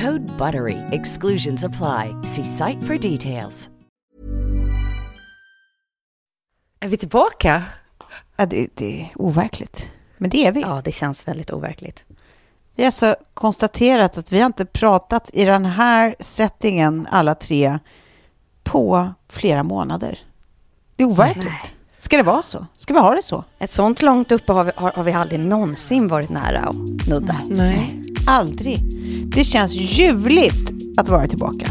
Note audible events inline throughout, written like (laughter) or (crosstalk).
Code BUTTERY. Exclusions apply. See site for details. Är vi tillbaka? Ja, det, det är overkligt. Men det är vi. Ja, det känns väldigt overkligt. Vi har alltså konstaterat att vi har inte pratat i den här settingen alla tre på flera månader. Det är overkligt. Nej. Ska det vara så? Ska vi ha det så? Ett sånt långt uppe har vi, har, har vi aldrig någonsin varit nära att nudda. Nej. Aldrig. Det känns ljuvligt att vara tillbaka.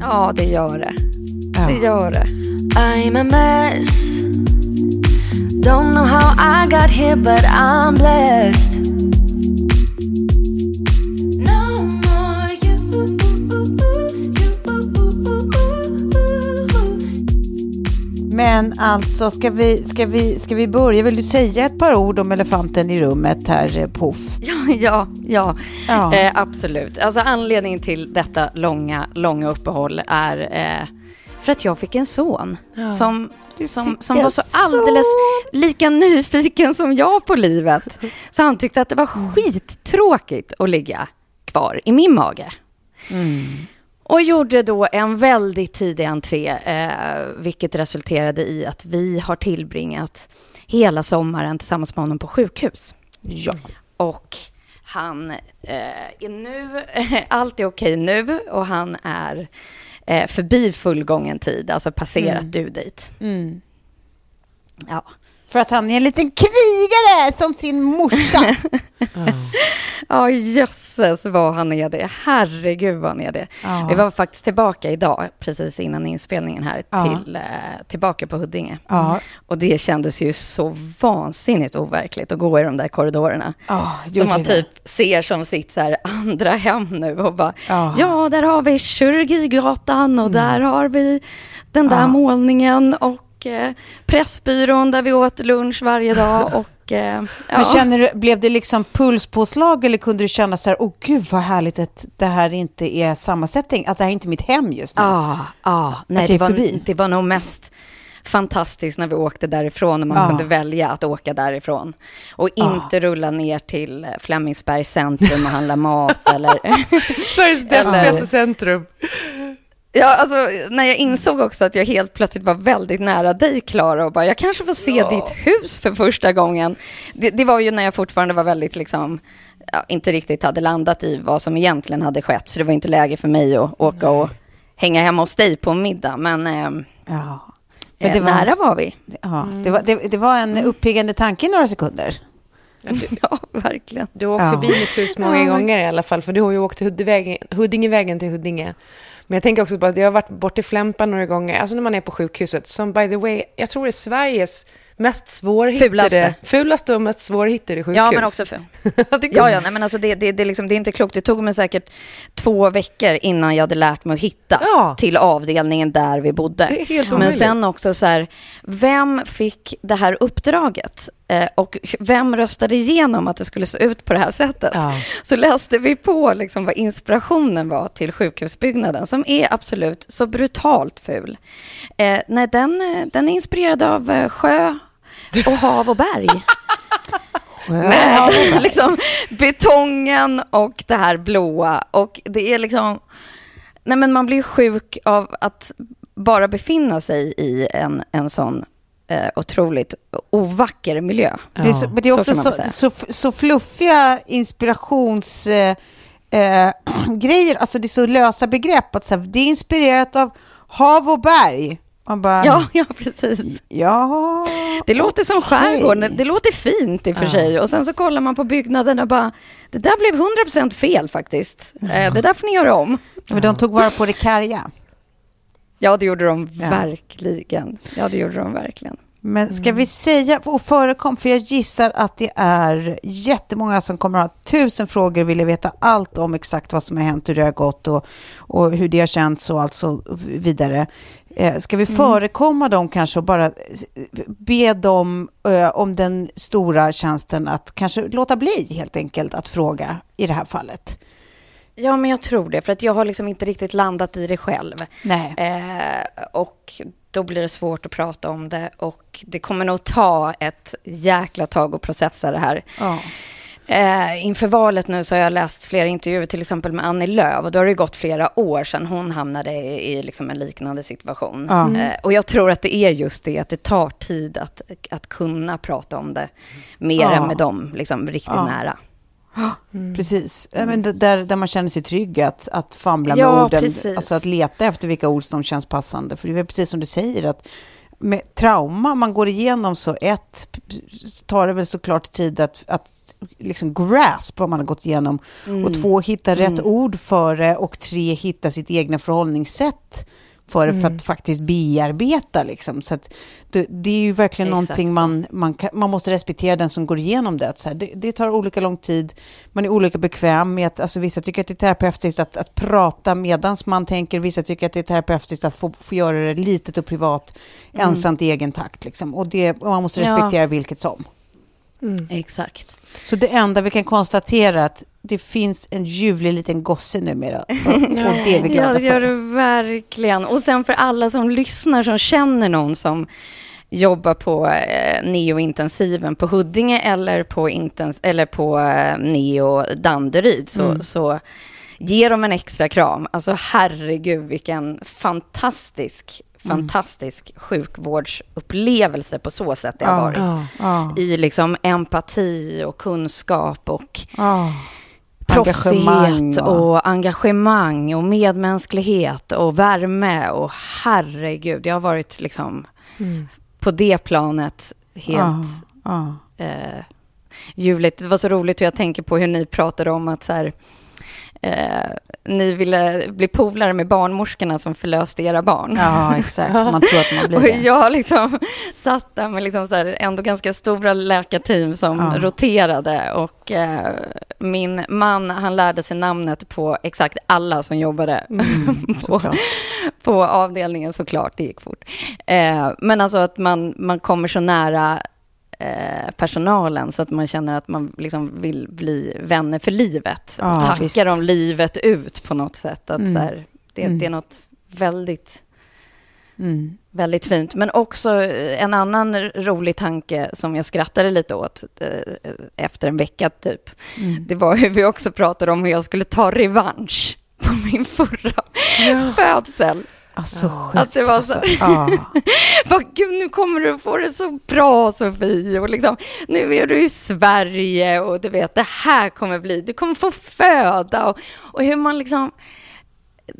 Ja, det gör det. Ja. Det gör det. I'm a mess. Don't know how I got here, but I'm blessed. Men alltså, ska vi, ska, vi, ska vi börja? Vill du säga ett par ord om elefanten i rummet här, eh, Puff? (laughs) Ja, ja, ja. Ja. Eh, absolut. Alltså anledningen till detta långa, långa uppehåll är eh, för att jag fick en son som, som, som en var så alldeles lika nyfiken som jag på livet. Så han tyckte att det var skittråkigt att ligga kvar i min mage. Och gjorde då en väldigt tidig entré, eh, vilket resulterade i att vi har tillbringat hela sommaren tillsammans med honom på sjukhus. Ja. Och han eh, är nu, (laughs) allt är okej nu och han är eh, förbi fullgången tid, alltså passerat due date. Mm. Ja. För att han är en liten krigare som sin morsa. (laughs) Ja, jösses vad han är det. Herregud vad han är det. Ja. Vi var faktiskt tillbaka idag, precis innan inspelningen här, Ja. till, eh, tillbaka på Huddinge. Och det kändes ju så vansinnigt overkligt att gå i de där korridorerna. Som man typ ser som sitt så andra hem nu och bara, Ja. där har vi Kirurgigatan och där har vi den där målningen och eh, Pressbyrån där vi åt lunch varje dag (laughs) och eh, ja. Men känner du, blev det liksom pulspåslag eller kunde du känna så här, åh gud vad härligt att det här inte är sammansättning, att det här är inte mitt hem just nu? Ja, ja. Nej, Att det är det, var, det var nog mest fantastiskt när vi åkte därifrån och man Ja. kunde välja att åka därifrån. Och Ja. inte rulla ner till eh, Flemingsbergs centrum och handla mat eller... (laughs) Sveriges deppigaste centrum. Ja, alltså när jag insåg också att jag helt plötsligt var väldigt nära dig, Klara, och bara, jag kanske får se ditt hus för första gången. Det, det var ju när jag fortfarande var väldigt, liksom, ja, inte riktigt hade landat i vad som egentligen hade skett, så det var inte läge för mig att åka och hänga hemma hos dig på middag, men, eh, Ja. eh, det var- nära var vi. Ja, det, var, det, det var en uppiggande tanke i några sekunder. Ja, (laughs) verkligen. Du har åkt Ja. förbi mitt hus många gånger i alla fall, för du har ju åkt Huddingevägen till Huddinge. Men jag tänker också på att jag har varit bort i Flämpan några gånger, alltså när man är på sjukhuset, som by the way, jag tror är Sveriges mest svårhittade, Fulaste. fulaste och mest svårhittade sjukhus. Ja, men också (laughs) det går- Ja, ja, nej, men alltså det, det, det, är liksom, det är inte klokt. Det tog mig säkert två veckor innan jag hade lärt mig att hitta Ja. till avdelningen där vi bodde. Det är helt men omöjligt. sen också så här, vem fick det här uppdraget? Eh, och vem röstade igenom att det skulle se ut på det här sättet? Ja. Så läste vi på liksom vad inspirationen var till sjukhusbyggnaden, som är absolut så brutalt ful. Eh, nej, den, eh, den är inspirerad av eh, sjö och hav och berg. (laughs) Med (laughs) liksom betongen och det här blåa. Och det är liksom... Nej, men man blir sjuk av att bara befinna sig i en, en sån eh, otroligt ovacker miljö. Det är, så, men det är Så också så, så, så fluffiga inspirationsgrejer. Eh, (clears throat) grejer. alltså det är så lösa begrepp. Att så här, det är inspirerat av hav och berg. Man bara, Ja, (laughs) ja, precis. ja. Det låter som skärgården. Det låter fint i och för sig. Och sen så kollar man på byggnaden och bara, det där blev 100% fel faktiskt. Eh, det där får ni göra om. Men de tog vara på det karga. Ja, det gjorde de Ja. verkligen. Ja, det gjorde de verkligen. Men ska vi säga, och förekom, för jag gissar att det är jättemånga som kommer att ha tusen frågor och vilja veta allt om exakt vad som har hänt, hur det har gått och, och hur det har känts och allt så vidare. Eh, ska vi förekomma dem kanske och bara eh, be dem eh, om den stora tjänsten att kanske låta bli helt enkelt att fråga i det här fallet? Ja, men jag tror det. För att jag har liksom inte riktigt landat i det själv. Nej. Eh, och då blir det svårt att prata om det. Och det kommer nog ta ett jäkla tag att processa det här. Ja. Eh, inför valet nu så har jag läst flera intervjuer, till exempel med Annie Lööf. Och då har det gått flera år sedan hon hamnade i, i liksom en liknande situation. Eh, och jag tror att det är just det, att det tar tid att, att kunna prata om det mer Ja. än med dem liksom, riktigt Ja. nära. Precis, Ja, men där, där man känner sig trygg att, att famla med Ja, orden, precis. alltså att leta efter vilka ord som känns passande. För det är precis som du säger, att med trauma man går igenom så ett, tar det väl såklart tid att, att liksom grasp vad man har gått igenom. Och två, hitta rätt ord för det och tre, hitta sitt egna förhållningssätt för det, för att faktiskt bearbeta. Liksom. Så det, det är ju verkligen Exakt någonting man, man, kan, man måste respektera den som går igenom det. Så här, det. Det tar olika lång tid, man är olika bekväm med att, alltså vissa tycker att det är terapeutiskt att, att prata medans man tänker, vissa tycker att det är terapeutiskt att få, få göra det litet och privat, ensamt i egen takt. Liksom. Och, det, och man måste Ja. respektera vilket som. Exakt. Så det enda vi kan konstatera är att det finns en ljuvlig liten gosse numera. Och, (laughs) och det är vi glada Ja, det gör för. det verkligen. Och sen för alla som lyssnar, som känner någon som jobbar på eh, neointensiven på Huddinge eller på, intens eller på eh, neo Danderyd, så, Mm. så ge dem en extra kram. Alltså herregud, vilken fantastisk, Mm. fantastisk sjukvårdsupplevelse på så sätt det har varit. Ja. Ja, I liksom empati och kunskap och proffsighet och- engagemang och medmänsklighet och värme och herregud, jag har varit liksom Mm. på det planet helt eh, ljuvligt. Det var så roligt hur jag tänker på hur ni pratade om att så här, eh, ni ville bli polare med barnmorskorna som förlöste era barn. Ja, exakt. Man tror att man blir (laughs) Och det. jag liksom (laughs) satt där med liksom så här ändå ganska stora läkarteam som Ja. roterade. Och eh, min man, han lärde sig namnet på exakt alla som jobbade (laughs) på, såklart. på avdelningen såklart. Det gick fort. Eh, men alltså att man, man kommer så nära personalen så att man känner att man liksom vill bli vänner för livet. Ja, och tackar visst. dem livet ut på något sätt. Att Mm. så här, det, Mm. det är något väldigt Mm. Väldigt fint. Men också eh, en annan rolig tanke som jag skrattade lite åt eh, efter en vecka typ. Mm. Det var hur vi också pratade om hur jag skulle ta revansch på min förra födsel. Alltså sjukt. Att det var alltså. så- Ja. (laughs) Bara, Gud, nu kommer du få det så bra, Sofie. Och liksom, nu är du i Sverige och du vet, det här kommer bli, du kommer få föda. Och, och hur man liksom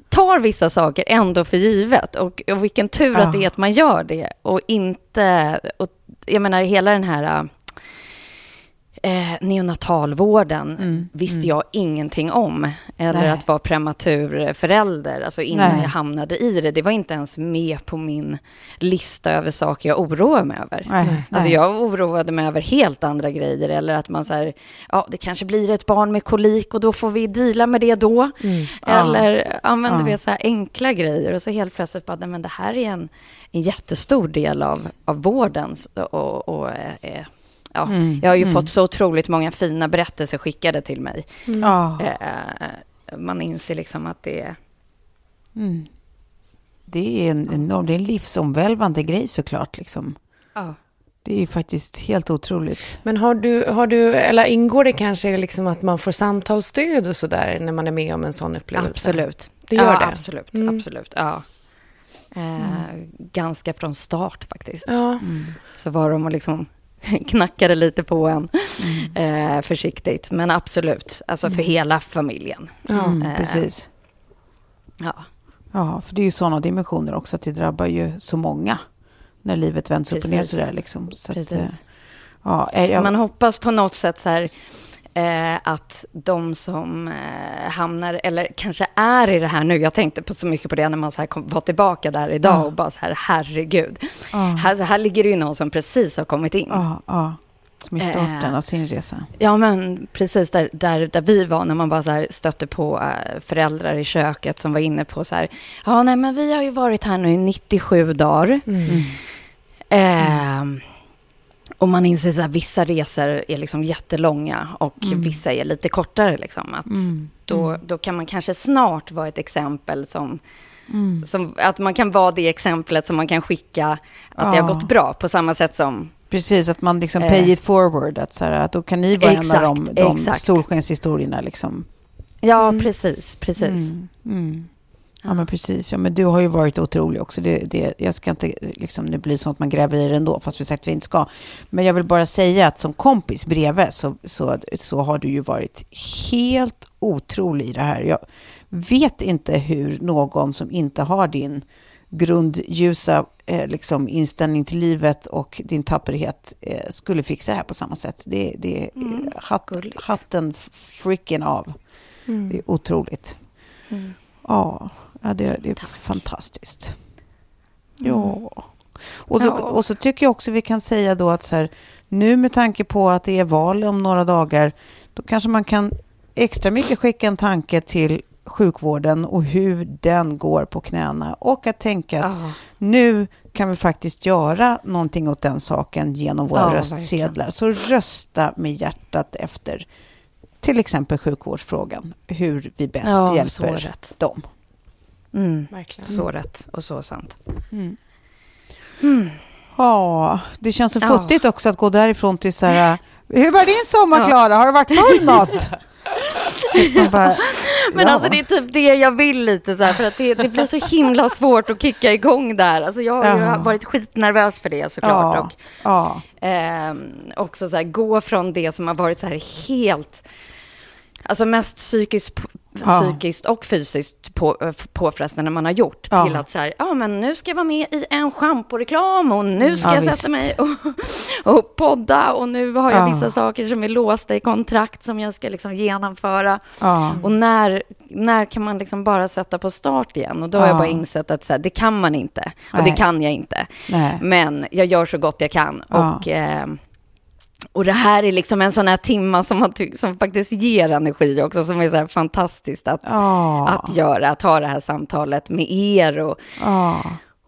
tar vissa saker ändå för givet. Och, och vilken tur Ja. att det är att man gör det. Och inte, och jag menar hela den här Eh, neonatalvården Mm, visste jag ingenting om. Eller Nej. att vara prematur förälder, alltså innan Nej. jag hamnade i det. Det var inte ens med på min lista över saker jag oroar mig över. Nej, Alltså nej. jag oroade mig över helt andra grejer. Eller att man säger, ja det kanske blir ett barn med kolik och då får vi deala med det då. Eller använder Ja. vi så här enkla grejer och så helt plötsligt bara, men det här är en, en jättestor del av, av vården. Och, och, eh, eh, ja, Mm, jag har ju mm. fått så otroligt många fina berättelser skickade till mig. Ja. Eh, eh, man inser liksom att det är... Mm. Det är en enorm, det är en livsomvälvande grej såklart. Liksom. Ja. Det är ju faktiskt helt otroligt. Men har du, har du, eller ingår det kanske liksom att man får samtalsstöd och sådär när man är med om en sån upplevelse? Absolut. Det gör ja, det? Absolut, Mm. absolut. Ja. Eh, Ganska från start faktiskt. Ja. Så var de och liksom (laughs) knackade lite på en Mm. eh, försiktigt. Men absolut, alltså för hela familjen. Ja. Mm, Eh, precis. Ja, Ja, för det är ju sådana dimensioner också att det drabbar ju så många när livet vänds upp och ner Precis. sådär liksom. Så att, precis. eh, ja, eh, jag, Man hoppas på något sätt så här, eh, att de som eh, hamnar, eller kanske är i det här nu, jag tänkte på så mycket på det när man så här kom, var tillbaka där idag Ja. och bara så här, herregud. ja, Här, så här ligger det ju någon som precis har kommit in. ja, som i starten Eh. av sin resa. Ja, men precis där, där, där vi var, när man bara så här stötte på eh, föräldrar i köket som var inne på så här, ja, nej, men vi har ju varit här nu i 97 dagar. Mm. Ehm, och man inser att vissa resor är liksom jättelånga och Mm. vissa är lite kortare. Liksom, att Mm. då, då kan man kanske snart vara ett exempel som, Mm. som... Att man kan vara det exemplet som man kan skicka att det Ja. har gått bra. På samma sätt som... Precis, att man liksom Eh. pay it forward. Att, så här, att då kan ni vara en Exakt, av de, de exakt. storskenshistorierna. Liksom. Ja, Mm. precis. precis. Ja, men precis. Ja, men du har ju varit otrolig också. Det, det, jag ska inte liksom, det blir så att man gräver i det ändå, fast vi sagt att vi inte ska. Men jag vill bara säga att som kompis bredvid så, så, så har du ju varit helt otrolig i det här. Jag vet inte hur någon som inte har din grundljusa eh, liksom, inställning till livet och din tapperhet eh, skulle fixa det här på samma sätt. Det, det Mm, gulligt. hatten freaking av. Mm. Det är otroligt. Mm. Ja, ja det, det är fantastiskt. Ja. Och så, Mm. Ja. och så tycker jag också vi kan säga då att så här, nu med tanke på att det är val om några dagar, då kanske man kan extra mycket skicka en tanke till sjukvården och hur den går på knäna och att tänka att Ja. nu kan vi faktiskt göra någonting åt den saken genom våra Ja, röstsedlar. Så rösta med hjärtat efter till exempel sjukvårdsfrågan, hur vi bäst hjälper dem. Mm. Verkligen. Så rätt och så sant. Mm. Mm. Ja, det känns så Ja. futtigt också att gå därifrån till så här, hur var din sommar Ja. Klara? Har det varit full något? (laughs) Bara, Men ja. alltså det är typ det jag vill lite så här, för att det, det blir så himla svårt att kicka igång där. Alltså jag har ju Ja. varit skitnervös för det såklart. Ja, Och ja, ehm, också så här, gå från det som har varit så här helt, alltså mest psykiskt, Ja. Psykiskt och fysiskt på, eh, påfrestande man har gjort, Ja. till att så här, ja men nu ska jag vara med i en schamporeklam och nu ska Ja, jag visst. sätta mig och, (laughs) och podda och nu har jag Ja. vissa saker som är låsta i kontrakt som jag ska liksom genomföra. Och när, när kan man liksom bara sätta på start igen? Och då har jag Ja. bara insett att så här, det kan man inte. Och Nej. det kan jag inte. nej, Men jag gör så gott jag kan. Och, eh, och det här är liksom en sån här timma som, man ty- som faktiskt ger energi också, som är så här fantastiskt att, ja, att göra, att ha det här samtalet med er och, ja,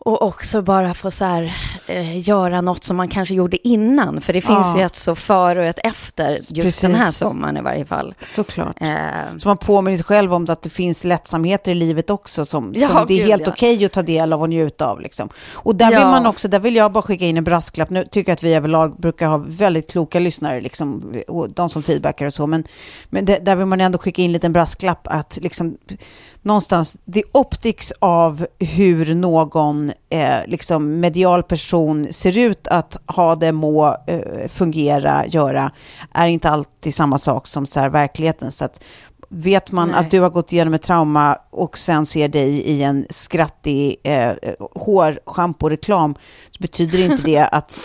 och också bara få så här, eh, göra något som man kanske gjorde innan. För det finns Ja. ju ett så före och ett efter just den här Precis. sommaren i varje fall. såklart. Eh, Så man påminner sig själv om att det finns lättsamheter i livet också som, Ja, som det är gud, helt ja. okej att ta del av och njuta av. Liksom. Och där vill Ja. man också, där vill jag bara skicka in en brasklapp. Nu tycker jag att vi överlag brukar ha väldigt kloka lyssnare, liksom, de som feedbackar och så, men, men det, där vill man ändå skicka in en liten brasklapp att liksom, någonstans, the optics av hur någon eh, liksom medial person ser ut att ha det, må, eh, fungera, göra, är inte alltid samma sak som så här verkligheten. Så att Vet man Nej. att du har gått igenom ett trauma och sen ser dig i en skrattig eh, hårschampo-reklam så betyder inte det (laughs) att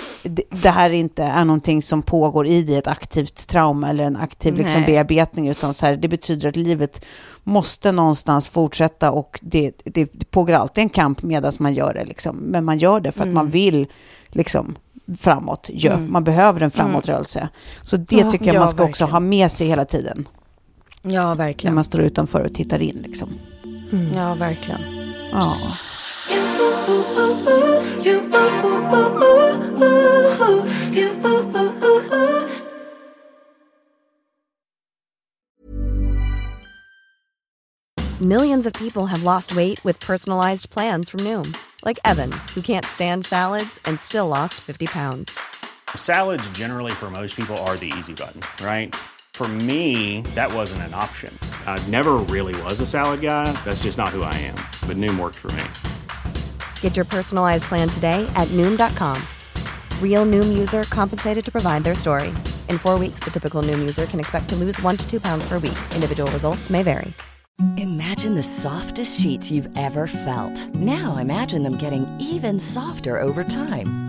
det, här inte är någonting som pågår i dig, ett aktivt trauma eller en aktiv liksom, bearbetning, utan så här, det betyder att livet måste någonstans fortsätta och det, det, det pågår alltid en kamp medan man gör det, liksom. men man gör det för att Mm. man vill liksom, framåt. Ja, Mm. Man behöver en framåtrörelse. Så det Ja, tycker jag ja, man ska också verkligen. ha med sig hela tiden Ja, när verkligen. man står utanför och tittar in. Liksom. Ja, verkligen. Ja. Millions of people have lost weight with personalized plans from Noom, like Evan, who can't stand salads and still lost 50 pounds. Salads, generally, for most people, are the easy button, right? For me, that wasn't an option. I never really was a salad guy. That's just not who I am. But Noom worked for me. Get your personalized plan today at Noom.com. Real Noom user compensated to provide their story. In four weeks, the typical Noom user can expect to lose one to two pounds per week. Individual results may vary. Imagine the softest sheets you've ever felt. Now imagine them getting even softer over time.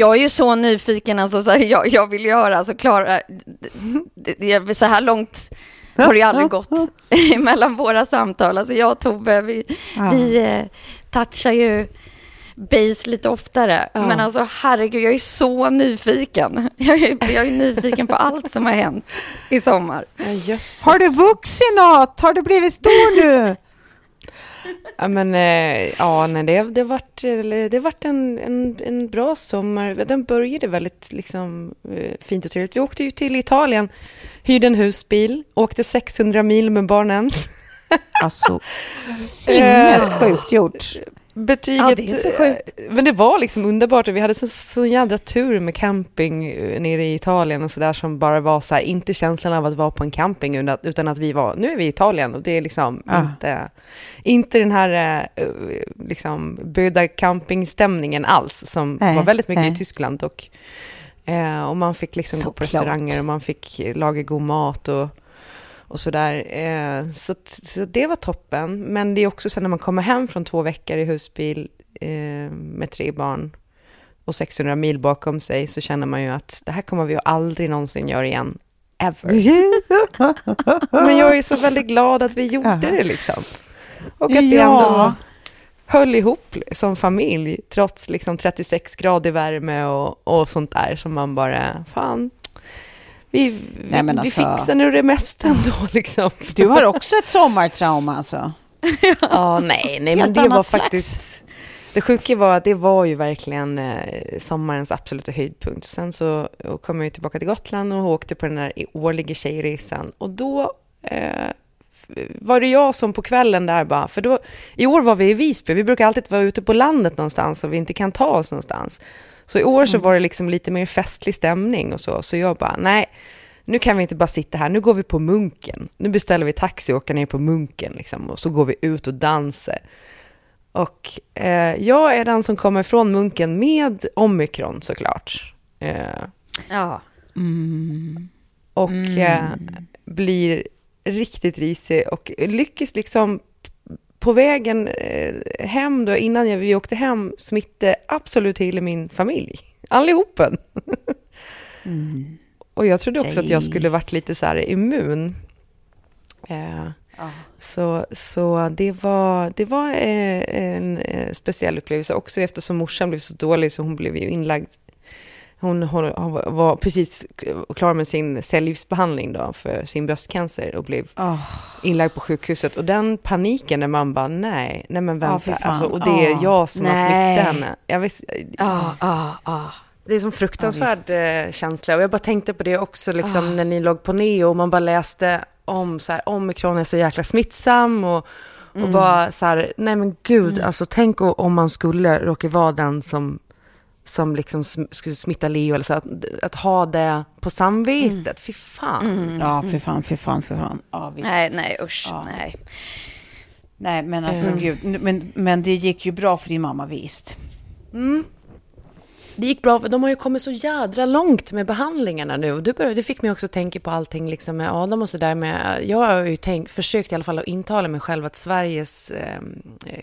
Jag är ju så nyfiken, alltså, så här, jag, jag vill göra, alltså Klara, så här långt har det ju aldrig gått (laughs) mellan våra samtal. Alltså jag och Tove, vi, Ja. vi eh, touchar ju base lite oftare. Ja. Men alltså herregud, jag är så nyfiken. (laughs) Jag är, jag är nyfiken på allt som har hänt i sommar. Ja. Har du vuxit något? Har du blivit stor nu? Ja, men eh, ja, nej, det, det har varit, det har varit en, en, en bra sommar. Den började väldigt liksom, eh, fint och trevligt. Vi åkte ju till Italien, hyrde en husbil, åkte 600 mil med barnen. Alltså, sinnessjukt gjort. Betyget, Ja, det är så sjukt. eh, Men det var liksom underbart. Vi hade så, så jädra tur med camping eh, nere i Italien och sådär som bara var så här, inte känslan av att vara på en camping utan att, vi var, nu är vi i Italien och det är liksom Ja. inte, inte den här eh, liksom böda campingstämningen alls som Nej, var väldigt mycket nej. i Tyskland och, och man fick liksom gå på Såklart. restauranger och man fick laga god mat och och sådär. Eh, så, så det var toppen. Men det är också så när man kommer hem från två veckor i husbil eh, med tre barn och 600 mil bakom sig så känner man ju att det här kommer vi aldrig någonsin göra igen. Ever. (laughs) Men jag är så väldigt glad att vi gjorde det liksom. Och att vi ändå höll ihop som familj trots liksom 36 grader värme och, och sånt där som man bara, fan, vi, vi, Nej, vi alltså- fixar nu det mesta ändå (laughs) liksom. Du har också ett sommartrauma alltså? (laughs) Ja, nej, nej, men det var slags. faktiskt... Det sjuka var att det var ju verkligen eh, sommarens absoluta höjdpunkt. Sen så kom jag tillbaka till Gotland och åkte på den här årliga tjejresan. Och då eh, var det jag som på kvällen där bara, för då, i år var vi i Visby, vi brukar alltid vara ute på landet någonstans och vi inte kan ta oss någonstans. Så i år så var det liksom lite mer festlig stämning och så, så jag bara, nej, nu kan vi inte bara sitta här, nu går vi på Munken. Nu beställer vi taxi och åker ner på Munken liksom, och så går vi ut och dansar. Och eh, jag är den som kommer från Munken med omikron såklart. Eh, Ja. och eh, blir riktigt risig och lyckas liksom på vägen eh, hem då, innan jag, vi åkte hem, smitta absolut hela min familj. (laughs) Allihopen. Och jag trodde också att jag skulle varit lite så här immun. Eh, så, så det var, det var eh, en eh, speciell upplevelse också eftersom morsan blev så dålig så hon blev ju inlagd hon, hon, hon var precis klar med sin cellgiftsbehandling då för sin bröstcancer och blev inlagd på sjukhuset. Och den paniken när man bara, nej, nej men Ja, vänta, fan. alltså, och det är Ja. jag som har Nej. smittat henne. Jag visst, Ja, ja, ja. det är som fruktansvärd visst. eh, känsla. Och jag bara tänkte på det också liksom, när ni låg på neo och man bara läste om så här, omikron är så jäkla smittsam och, och bara så här, nej men gud, alltså tänk om man skulle råka vara den som som liksom skulle smitta Leo eller så, att, att ha det på samvetet, fy fan. Ja, för fan, för fan, för fan. Ja, visst. Nej, nej, usch, Ja. nej. Nej, men alltså Mm. gud. Men, men det gick ju bra för din mamma, visst. Det gick bra, för de har ju kommit så jädra långt med behandlingarna nu. Och det, började, det fick mig också tänka på allting liksom med Adam och så där med... Jag har ju tänkt, försökt i alla fall att intala mig själv att Sveriges eh,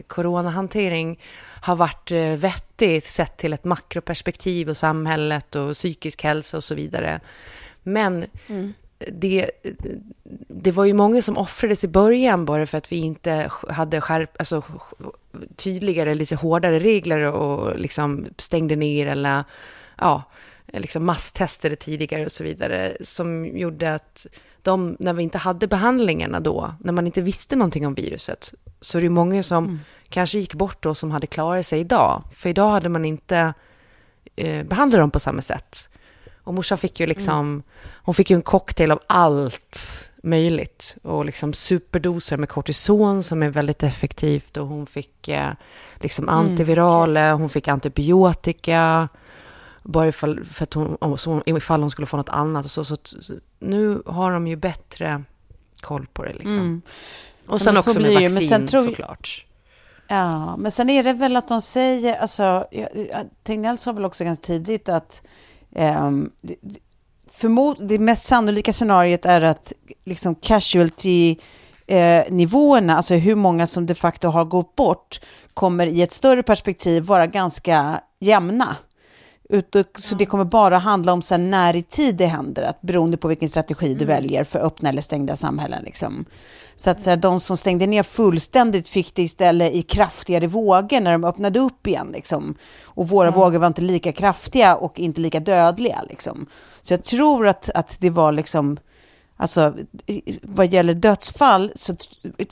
coronahantering har varit eh, vettig sett till ett makroperspektiv och samhället och psykisk hälsa och så vidare. Men det, det var ju många som offrades i början bara för att vi inte hade skärp, alltså, tydligare, lite hårdare regler och liksom stängde ner eller ja, liksom masstestade tidigare och så vidare som gjorde att de, när vi inte hade behandlingarna då, när man inte visste någonting om viruset, så är det ju många som kanske gick bort då som hade klarat sig idag. För idag hade man inte eh, behandlat dem på samma sätt. Och morsan fick ju liksom, hon fick ju en cocktail av allt möjligt. Och liksom superdoser med kortison som är väldigt effektivt. Och hon fick eh, liksom antiviraler, hon fick antibiotika. Bara ifall, för att hon, så, ifall hon skulle få något annat. Och så, så, så nu har de ju bättre koll på det liksom. Mm. Och sen så också med det ju, men vaccin sen tror- såklart. Ja, men sen är det väl att de säger, alltså, jag- jag- Tegnell sa väl också ganska tidigt att um, det- förmod, det mest sannolika scenariet är att liksom casualty eh, nivåerna, alltså hur många som de facto har gått bort, kommer i ett större perspektiv vara ganska jämna. Ut- Så det kommer bara handla om sen när i tid det händer, att beroende på vilken strategi du väljer för öppna eller stängda samhällen. Liksom. Så att så här, de som stängde ner fullständigt fick det istället i kraftigare vågor när de öppnade upp igen. Liksom. Och våra vågor var inte lika kraftiga och inte lika dödliga. Liksom. Så jag tror att, att det var liksom, alltså vad gäller dödsfall, så,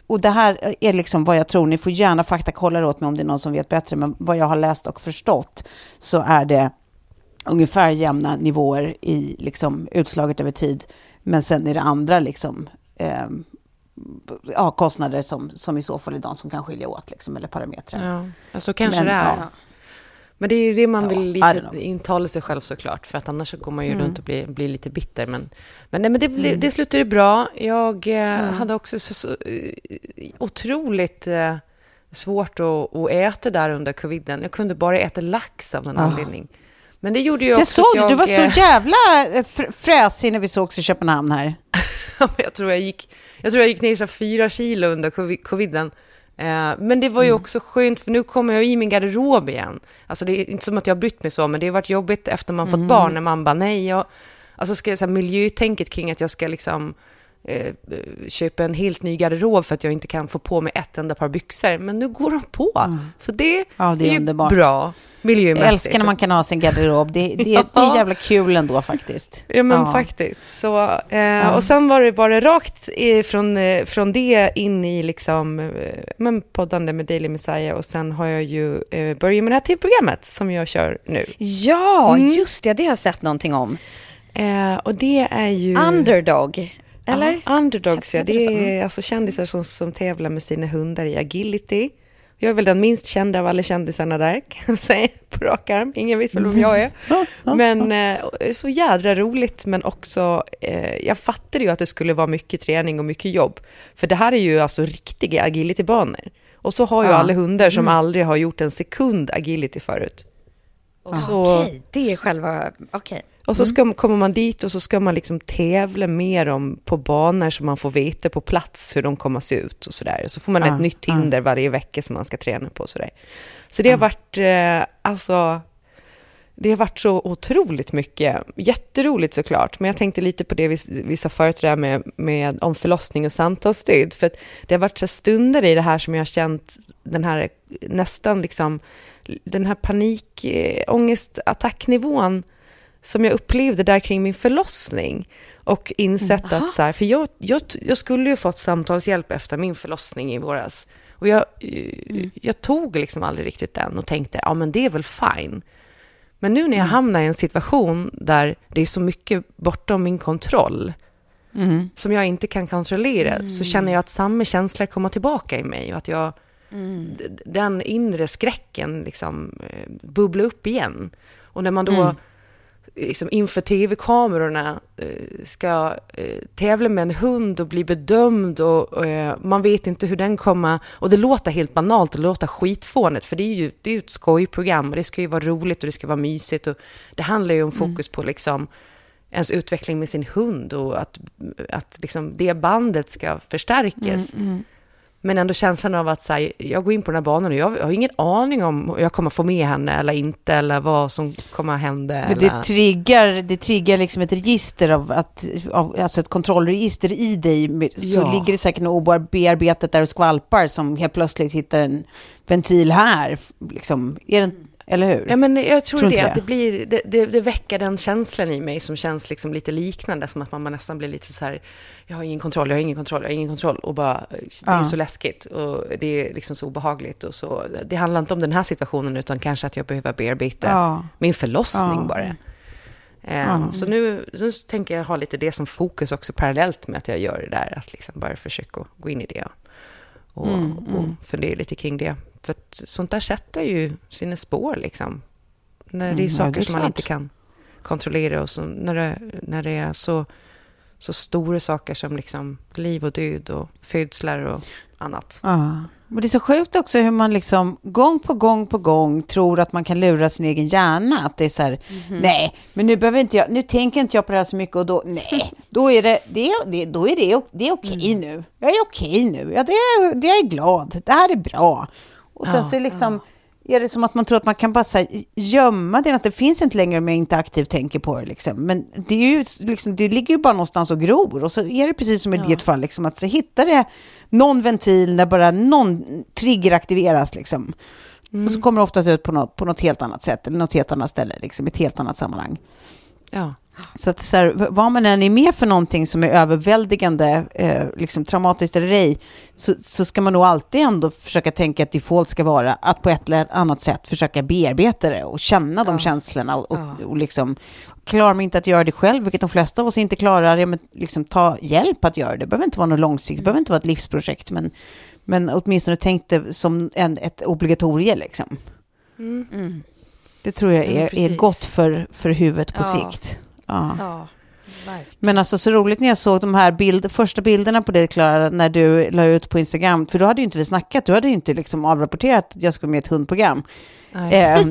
och det här är liksom vad jag tror, ni får gärna faktakolla det åt mig om det är någon som vet bättre, men vad jag har läst och förstått så är det ungefär jämna nivåer i liksom, utslaget över tid. Men sen är det andra liksom, eh, ja, kostnader som, som i så fall är de som kan skilja åt, liksom, eller parametrar. Ja, alltså kanske Men, det är. ja. Men det är ju det man vill lite intala sig själv såklart, för att annars så går man ju Mm. runt och blir, blir lite bitter. Men, men, nej, men det, bli- det slutade bra. Jag eh, Mm. hade också så, så eh, otroligt eh, svårt att, att äta där under coviden. Jag kunde bara äta lax av någon anledning. Men det gjorde ju också Jag såg att jag... du var eh, så jävla eh, fr- fräsig när vi sågs i Köpenhamn här. (laughs) jag, tror jag, gick, jag tror jag gick ner så fyra kilo under covi- coviden. Eh, men det var Mm. ju också skönt, för nu kommer jag i min garderob igen. Alltså det är inte som att jag har brytt mig så, men det har varit jobbigt efter man Mm. fått barn, när man bara nej, jag... Alltså ska jag, så här, miljötänket kring att jag ska liksom eh, köpa en helt ny garderob för att jag inte kan få på mig ett enda par byxor. Men nu går de på. Så det, Mm. Ja, det är ju underbart. bra Jag miljömässigt. älskar när man kan ha sin garderob. Det, det, (laughs) det är Ja. jävla kul ändå faktiskt. Ja, men Ja. faktiskt. Så, eh, Och sen var det bara rakt från, eh, från det in i liksom, eh, men poddande med Daily Messiah och sen har jag ju eh, börjat med det här tv-programmet som jag kör nu. Ja, Mm. just det. Det har jag sett någonting om. Eh, och det är ju... Underdog, eller? Ja, underdogs, ja. Det är alltså kändisar som, som tävlar med sina hundar i agility. Jag är väl den minst kända av alla kändisarna där, kan jag säga på rak arm. Ingen vet väl vem jag är. Men eh, så jädra roligt, men också... Eh, jag fattade ju att det skulle vara mycket träning och mycket jobb. För det här är ju alltså riktiga agilitybanor. Och så har ju Ja. alla hundar som aldrig har gjort en sekund agility förut. Och så, Okej, det är själva... Okej. Och så ska, kommer man dit och så ska man liksom tävla med dem på banor så man får veta på plats hur de kommer se ut och sådär. Så får man Ja, ett nytt hinder varje vecka som man ska träna på sådär. Så det har varit, eh, alltså, det har varit så otroligt mycket. Jätteroligt såklart, men jag tänkte lite på det vi, vi sa förut där med, med om förlossning och samtalsstöd. För det har varit så stunder i det här som jag har känt den här nästan liksom den här panikångestattacknivån som jag upplevde där kring min förlossning och insett mm, att så här, för jag, jag, jag skulle ju fått samtalshjälp efter min förlossning i våras och jag, mm. jag tog liksom aldrig riktigt den och tänkte, ja men det är väl fine. Men nu när jag mm. hamnar i en situation där det är så mycket bortom min kontroll, mm. som jag inte kan kontrollera, mm. så känner jag att samma känslor kommer tillbaka i mig och att jag, mm. den inre skräcken liksom eh, bubblar upp igen. Och när man då mm liksom inför tv-kamerorna eh, ska eh, tävla med en hund och bli bedömd och eh, man vet inte hur den kommer... Och det låter helt banalt och låter skitfånigt för det är ju det är ett skojprogram och det ska ju vara roligt och det ska vara mysigt och det handlar ju om mm. fokus på liksom ens utveckling med sin hund och att, att liksom det bandet ska förstärkas. Mm, mm men ändå känslan av att så här, jag går in på den här banan och jag har ingen aning om jag kommer få med henne eller inte, eller vad som kommer hända. Men det triggar, det triggar liksom ett register av, att, av, alltså ett kontrollregister i dig, så ja. ligger det säkert något bearbetat där och skvalpar som helt plötsligt hittar en ventil här. Liksom, är det, eller hur? Ja, men jag tror, tror det, att det, blir, det, det, det, väcker den känslan i mig som känns liksom lite liknande, som att man, nästan blir lite så här, jag har ingen kontroll, jag har ingen kontroll, jag har ingen kontroll, och bara, det är så läskigt och det är liksom så obehagligt och så. Det handlar inte om den här situationen, utan kanske att jag behöver bearbeta ja. min förlossning ja. bara. Um, så nu, nu tänker jag ha lite det som fokus också parallellt med att jag gör det där, att liksom bara försöka gå in i det och, mm, och mm. fundera lite kring det. För att sånt där sätter ju sina spår liksom. När det är saker mm, det är som man inte kan kontrollera och så, när, det, när det är så, så stora saker som liksom liv och död och födslar och annat. Ja. Och det är så sjukt också hur man liksom gång på gång på gång tror att man kan lura sin egen hjärna. Att det är så här, mm -hmm. nej, men nu behöver inte jag, nu tänker inte jag på det här så mycket och då, nej, då är det, det, det då är det, det är okej mm. nu. Jag är okej nu, ja, det, det, jag är glad, det här är bra. Och sen ja, så är det liksom, ja. är det som att man tror att man kan bara här, gömma det, att det finns inte längre om jag inte aktivt tänker på det. Liksom. Men det, är ju, liksom, det ligger ju bara någonstans och gror. Och så är det precis som i ja. ditt fall, liksom, att så hittar det någon ventil när bara någon trigger aktiveras. Liksom. Mm. Och så kommer det oftast ut på något, på något helt annat sätt, eller något helt annat ställe, liksom, ett helt annat sammanhang. Ja. Så att så här, vad man än är med för någonting som är överväldigande, eh, liksom traumatiskt eller ej, så, så ska man nog alltid ändå försöka tänka att default ska vara att på ett eller annat sätt försöka bearbeta det och känna de känslorna. Och, och, och liksom, klarar man inte att göra det själv, vilket de flesta av oss inte klarar, ja, men liksom ta hjälp att göra det. Det behöver inte vara något långsiktigt, det behöver inte vara ett livsprojekt, men, men åtminstone tänk det som en, ett obligatorium. Liksom. Mm. Mm. Det tror jag är, är gott för, för huvudet på sikt. Ja. ja men alltså så roligt när jag såg de här bild, första bilderna på dig, Klara, när du la ut på Instagram, för då hade ju inte vi snackat, du hade ju inte liksom avrapporterat att jag skulle med i ett hundprogram. Eh,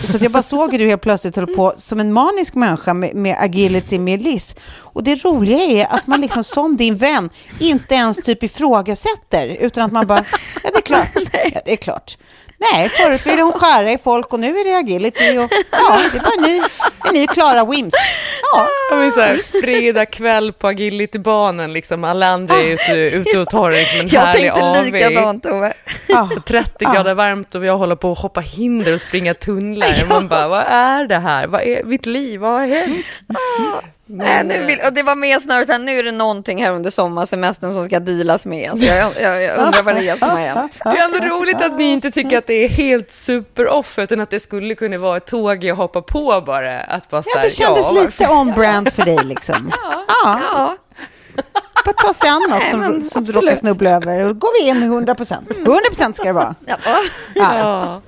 (laughs) så jag bara såg hur du helt plötsligt höll på som en manisk människa med, med agility med Liz. Och det roliga är att man liksom som din vän inte ens typ ifrågasätter, utan att man bara, ja det är klart, (laughs) ja, det är klart. Nej, förut ville hon skära i folk och nu är det agility. Och, ja, det var ny, en ny Klara Wims. Ja, men så här, fredag kväll på agilitybanan, liksom, alla andra är ute, ute och tar liksom en jag härlig. Jag tänkte likadant, Tove. Ja. 30 grader varmt och jag håller på att hoppa hinder och springa tunnlar. Man bara, vad är det här? Vad är mitt liv? Vad har hänt? Nej, nu vill, och det var mer snarare så nu är det någonting här under sommarsemestern som ska dealas med. Så jag, jag, jag undrar vad det är som har hänt. (laughs) Det är ändå roligt att ni inte tycker att det är helt super-off, utan att det skulle kunna vara ett tåg jag hoppar på bara. Att bara ja, det kändes ja, lite on-brand för dig liksom. (laughs) ja. ja. ja. Bara ta sig an något som, som du råkar snubbla över. Då går vi in 100 procent. 100 procent ska det vara. Ja. ja.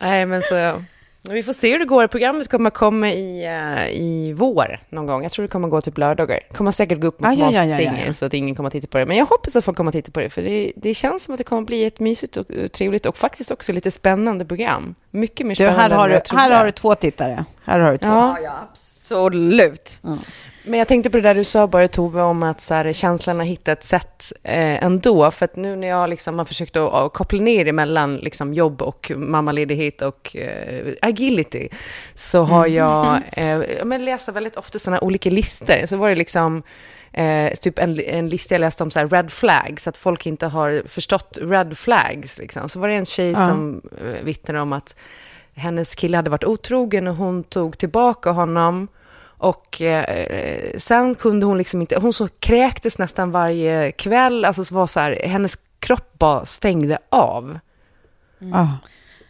Nej, men så... Vi får se hur det går. Programmet kommer komma i, uh, i vår någon gång. Jag tror det kommer gå typ lördagar. Det kommer säkert gå upp med ah, ja, ja, ja, ja, så att ingen kommer att titta på det. Men jag hoppas att folk kommer att titta på det, för det, det känns som att det kommer att bli ett mysigt och trevligt och faktiskt också lite spännande program. Mycket mer spännande du, här har du, Här har du två tittare. Här har du två. Ja. Ja, absolut. Men jag tänkte på det där du sa bara Tove om att så här, känslan har hittat ett sätt eh, ändå. För att nu när jag liksom har försökt att, att koppla ner emellan liksom, jobb och mammaledighet och eh, agility så har jag (laughs) eh, men läser väldigt ofta sådana olika listor. Så var det liksom eh, typ en, en lista jag läste om så här, red flags, att folk inte har förstått red flags. Liksom. Så var det en tjej Ja. som eh, vittnade om att hennes kille hade varit otrogen och hon tog tillbaka honom. Och eh, sen kunde hon liksom inte, hon så kräktes nästan varje kväll, alltså så var så här, hennes kropp bara stängde av. Ja.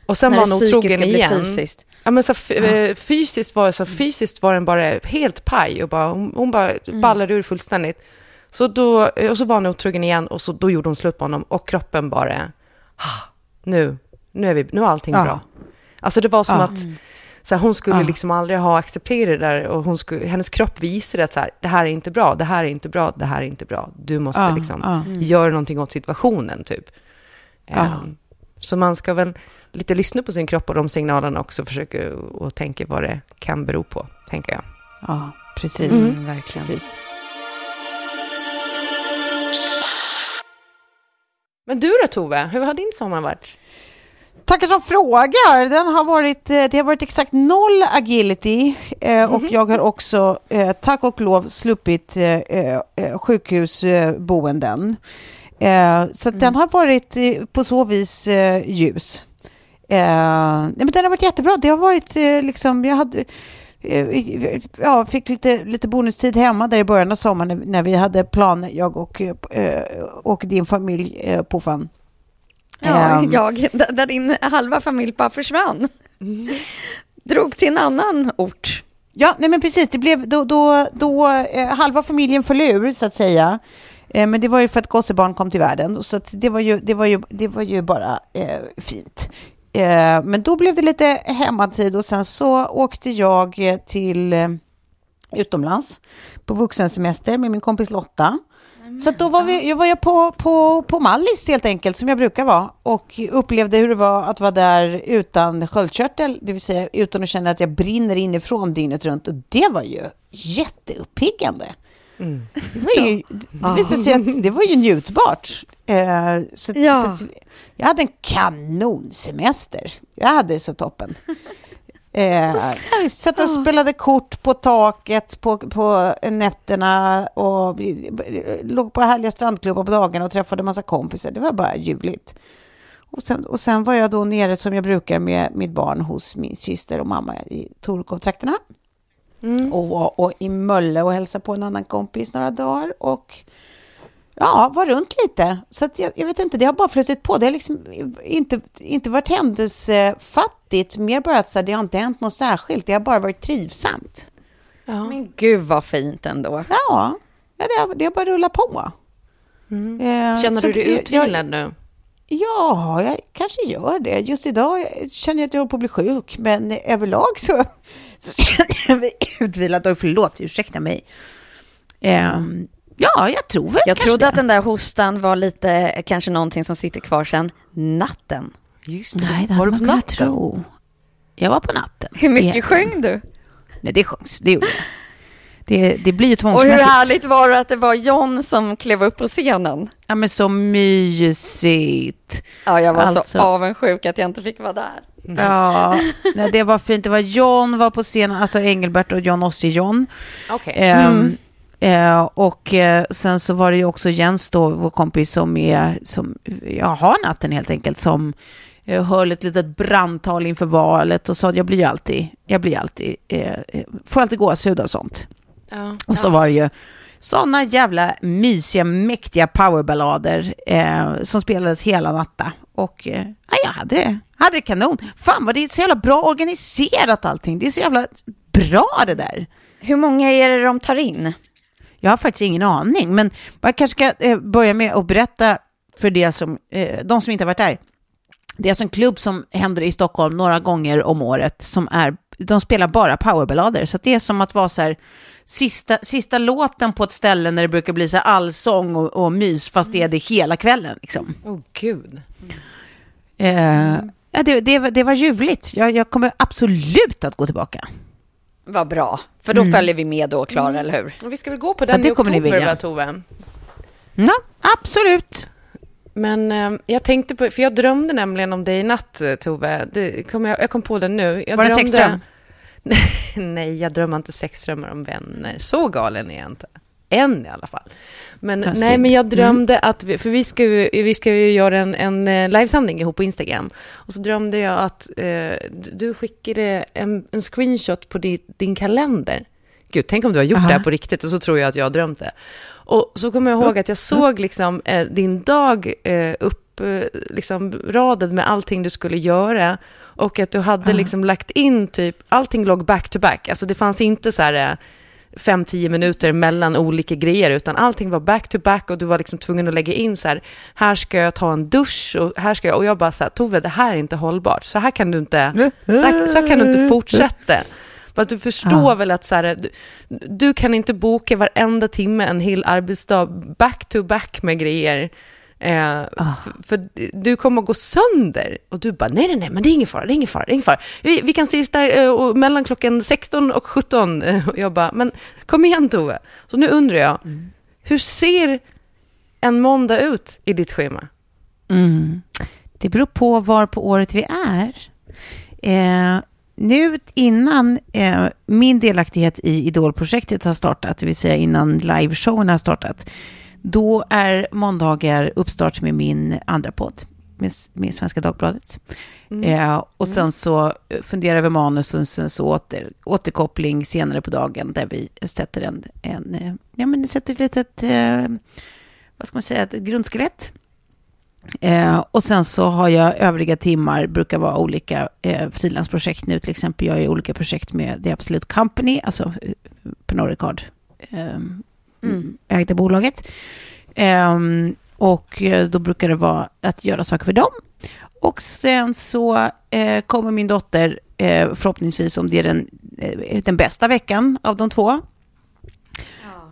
Och sen När var hon otrogen igen. fysiskt. Ja, men så f- eh, fysiskt var så fysiskt var den bara helt paj och bara, hon, hon bara ballade ur fullständigt. Så då, och så var hon otrogen igen och så, då gjorde hon slut på honom och kroppen bara, ah, nu, nu är, vi, nu är allting Ja. bra. Alltså det var som Ja. att så här, hon skulle Ja. liksom aldrig ha accepterat det där och hon skulle, hennes kropp visade att så här, det här är inte bra, det här är inte bra, det här är inte bra. Du måste Ja, liksom ja. göra någonting åt situationen typ. Ja. Ehm, så man ska väl lite lyssna på sin kropp och de signalerna också, försöka och tänka vad det kan bero på, tänker jag. ja, precis. Mm, verkligen. precis. Men du då Tove, hur har din sommar varit? Tackar som frågar. Den har varit, eh, det har varit exakt noll agility eh, och jag har också, eh, tack och lov, sluppit eh, eh, sjukhusboenden. Eh, så att den har varit på så vis ljus. Nej, men den har varit jättebra. Det har varit liksom, jag hade ja, fick lite, lite bonustid hemma där i början av sommaren när, vi hade planer, jag och, och din familj, eh, Puffan. Ja, Ehm. jag, där din halva familj bara försvann. Drog till en annan ort. Ja, nej men precis. Det blev då, då, då eh, halva familjen föll ur, så att säga. Eh, men det var ju för att gossebarn kom till världen. Så det, var ju, det, var ju, det var ju bara eh, fint. Eh, men då blev det lite hemmatid och sen så åkte jag till eh, utomlands på vuxensemester med min kompis Lotta. Så då var, vi, jag var jag på, på, på Mallis helt enkelt, som jag brukar vara. Och upplevde hur det var att vara där utan sköldkörtel, det vill säga utan att känna att jag brinner inifrån dygnet runt. Och det var ju jätteuppiggande. Det, var ju, det visade sig att det var ju njutbart. Eh, så, Ja. så jag hade en kanonsemester. Jag hade så toppen. Eh, vi satt och spelade kort på taket på, på nätterna och vi låg på härliga strandklubbar på dagarna och träffade massa kompisar. Det var bara ljuvligt. Och sen, och sen var jag då nere som jag brukar med mitt barn hos min syster och mamma i Torekovtrakterna. Och var och i Mölle och hälsade på en annan kompis några dagar. Och ja, var runt lite. Så att jag, jag vet inte, det har bara flutit på. Det har liksom inte, inte varit händelsefattigt. Mer bara att så här, det har inte hänt något särskilt. Det har bara varit trivsamt. Men gud vad fint ändå. Ja, ja det, har, det har bara rullat på. Eh, Känner du dig utvilad nu? Ja, jag kanske gör det. Just idag känner jag att jag håller på att bli sjuk, men överlag så, så känner jag mig utvilad. Oj, förlåt, ursäkta mig. Ehm, ja, jag tror väl Jag kanske trodde det. att den där hostan var lite, kanske någonting som sitter kvar sedan natten. Just Nej, det var du man på kunnat natten? tro. Jag var på natten. Hur mycket Det- sjöng du? Nej, det sjöngs. Det gjorde jag. Det, det blir ju Och hur tvångsmässigt. härligt var det att det var John som klev upp på scenen? Ja, men så mysigt. Ja, jag var så Alltså- avundsjuk att jag inte fick vara där. Ja, (laughs) nej, det var fint. Det var John var på scenen, alltså Engelbert och John Ossie-John. Okej. Ehm, eh, och eh, sen så var det ju också Jens då, vår kompis som är, som jag har natten helt enkelt, som eh, höll ett litet brandtal inför valet och sa att jag blir ju alltid, jag blir alltid, eh, får alltid gåshud och sånt. Ja. Och så var det ju sådana jävla mysiga, mäktiga powerballader eh, som spelades hela natta. Och eh, ja, jag hade det, hade det kanon. Fan vad det är så jävla bra organiserat allting. Det är så jävla bra det där. Hur många är det de tar in? Jag har faktiskt ingen aning, men man kanske ska eh, börja med att berätta för det som, eh, de som inte har varit där. Det är alltså en klubb som händer i Stockholm några gånger om året som är, de spelar bara powerballader. Så det är som att vara så här, sista, sista låten på ett ställe när det brukar bli så här allsång och, och mys, fast det är det hela kvällen. Liksom. Åh gud. Eh, ja, det, det, var- det var ljuvligt. Jag, jag kommer absolut att gå tillbaka. Vad bra, för då följer vi med då, Klara, eller hur? Och vi ska väl gå på Ja, den det i oktober, va, Tove? Ja, absolut. Men eh, jag tänkte på, för jag drömde nämligen om dig i natt, eh, Tove. Det kom jag, jag kom på det nu. Jag Var det drömde- sexdröm? (laughs) Nej, jag drömmer inte sexdrömmar om vänner. Så galen är jag inte. Än i alla fall. Men, nej, men jag drömde att, vi, för vi ska ju, vi ska ju göra en, en eh, livesändning ihop på Instagram. Och så drömde jag att eh, du- skickade en, en screenshot på din, din kalender. Gud, tänk om du har gjort Aha. det här på riktigt och så tror jag att jag har drömt det. Och så kommer jag ihåg att jag såg liksom eh, din dag eh, upp, eh, liksom radad med allting du skulle göra. Och att du hade liksom lagt in typ, allting låg back to back. Alltså det fanns inte så här eh, fem, tio minuter mellan olika grejer, utan allting var back to back och du var liksom tvungen att lägga in så här, här ska jag ta en dusch och här ska jag, och jag bara så här, Tove, det här är inte hållbart, så här kan du inte, så här, så här kan du inte fortsätta. För att du förstår Ja. väl att så här, du, du kan inte boka varenda timme en hel arbetsdag back to back med grejer. Eh, för, för du kommer att gå sönder. Och du bara, nej, nej, nej, men det är ingen fara, det är ingen fara, det är ingen fara. Vi, vi kan ses där eh, och mellan klockan 16 och 17. Eh, (laughs) Och jag bara, men kom igen Tove. Så nu undrar jag, hur ser en måndag ut i ditt schema? Mm. Det beror på var på året vi är. Eh, nu innan eh, min delaktighet i Idolprojektet har startat, det vill säga innan liveshowen har startat, då är måndagar uppstart med min andra podd, med, med Svenska Dagbladet. Eh, och sen så funderar vi manus och sen så åter, återkoppling senare på dagen där vi sätter en, en eh, ja men sätter ett litet, eh, vad ska man säga, ett grundskelett. Eh, och sen så har jag övriga timmar, brukar vara olika eh, frilansprojekt nu, till exempel jag är i olika projekt med The Absolute Company, alltså eh, Pernod Ricard, eh, ägda bolaget. Eh, och eh, då brukar det vara att göra saker för dem. Och sen så eh, kommer min dotter, eh, förhoppningsvis om det är den, eh, den bästa veckan av de två.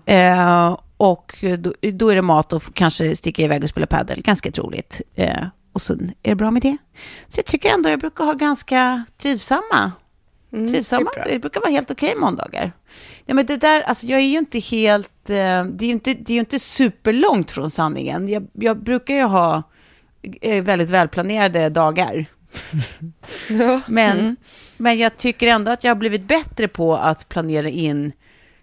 Eh, och då, då är det mat och kanske sticka iväg och spela padel, ganska troligt. Eh, och så är det bra med det. Så jag tycker ändå jag brukar ha ganska trivsamma. trivsamma. det bra. Det, brukar vara helt okej måndagar. Ja, men det där, alltså jag är ju inte helt, det är ju inte, det är inte superlångt från sanningen. Jag, jag brukar ju ha eh, väldigt välplanerade dagar. (laughs) Men, men jag tycker ändå att jag har blivit bättre på att planera in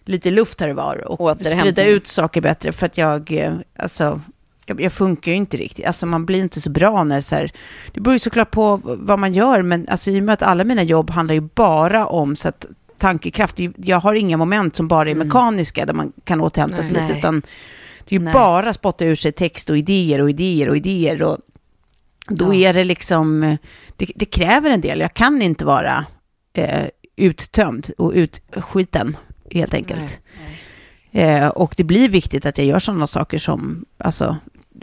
lite luft här och var och sprida ut saker bättre för att jag, eh, alltså, jag, jag funkar ju inte riktigt. Alltså man blir inte så bra när så här, det beror ju såklart på vad man gör, men alltså i och med att alla mina jobb handlar ju bara om så att tankekraft, jag har inga moment som bara är mekaniska där man kan återhämta sig Nej. lite, utan det är ju Nej. bara spotta ur sig text och idéer och idéer och idéer och då är det liksom, det, det kräver en del. Jag kan inte vara eh, uttömd och utskiten, helt enkelt. Eh, och det blir viktigt att jag gör sådana saker som, alltså,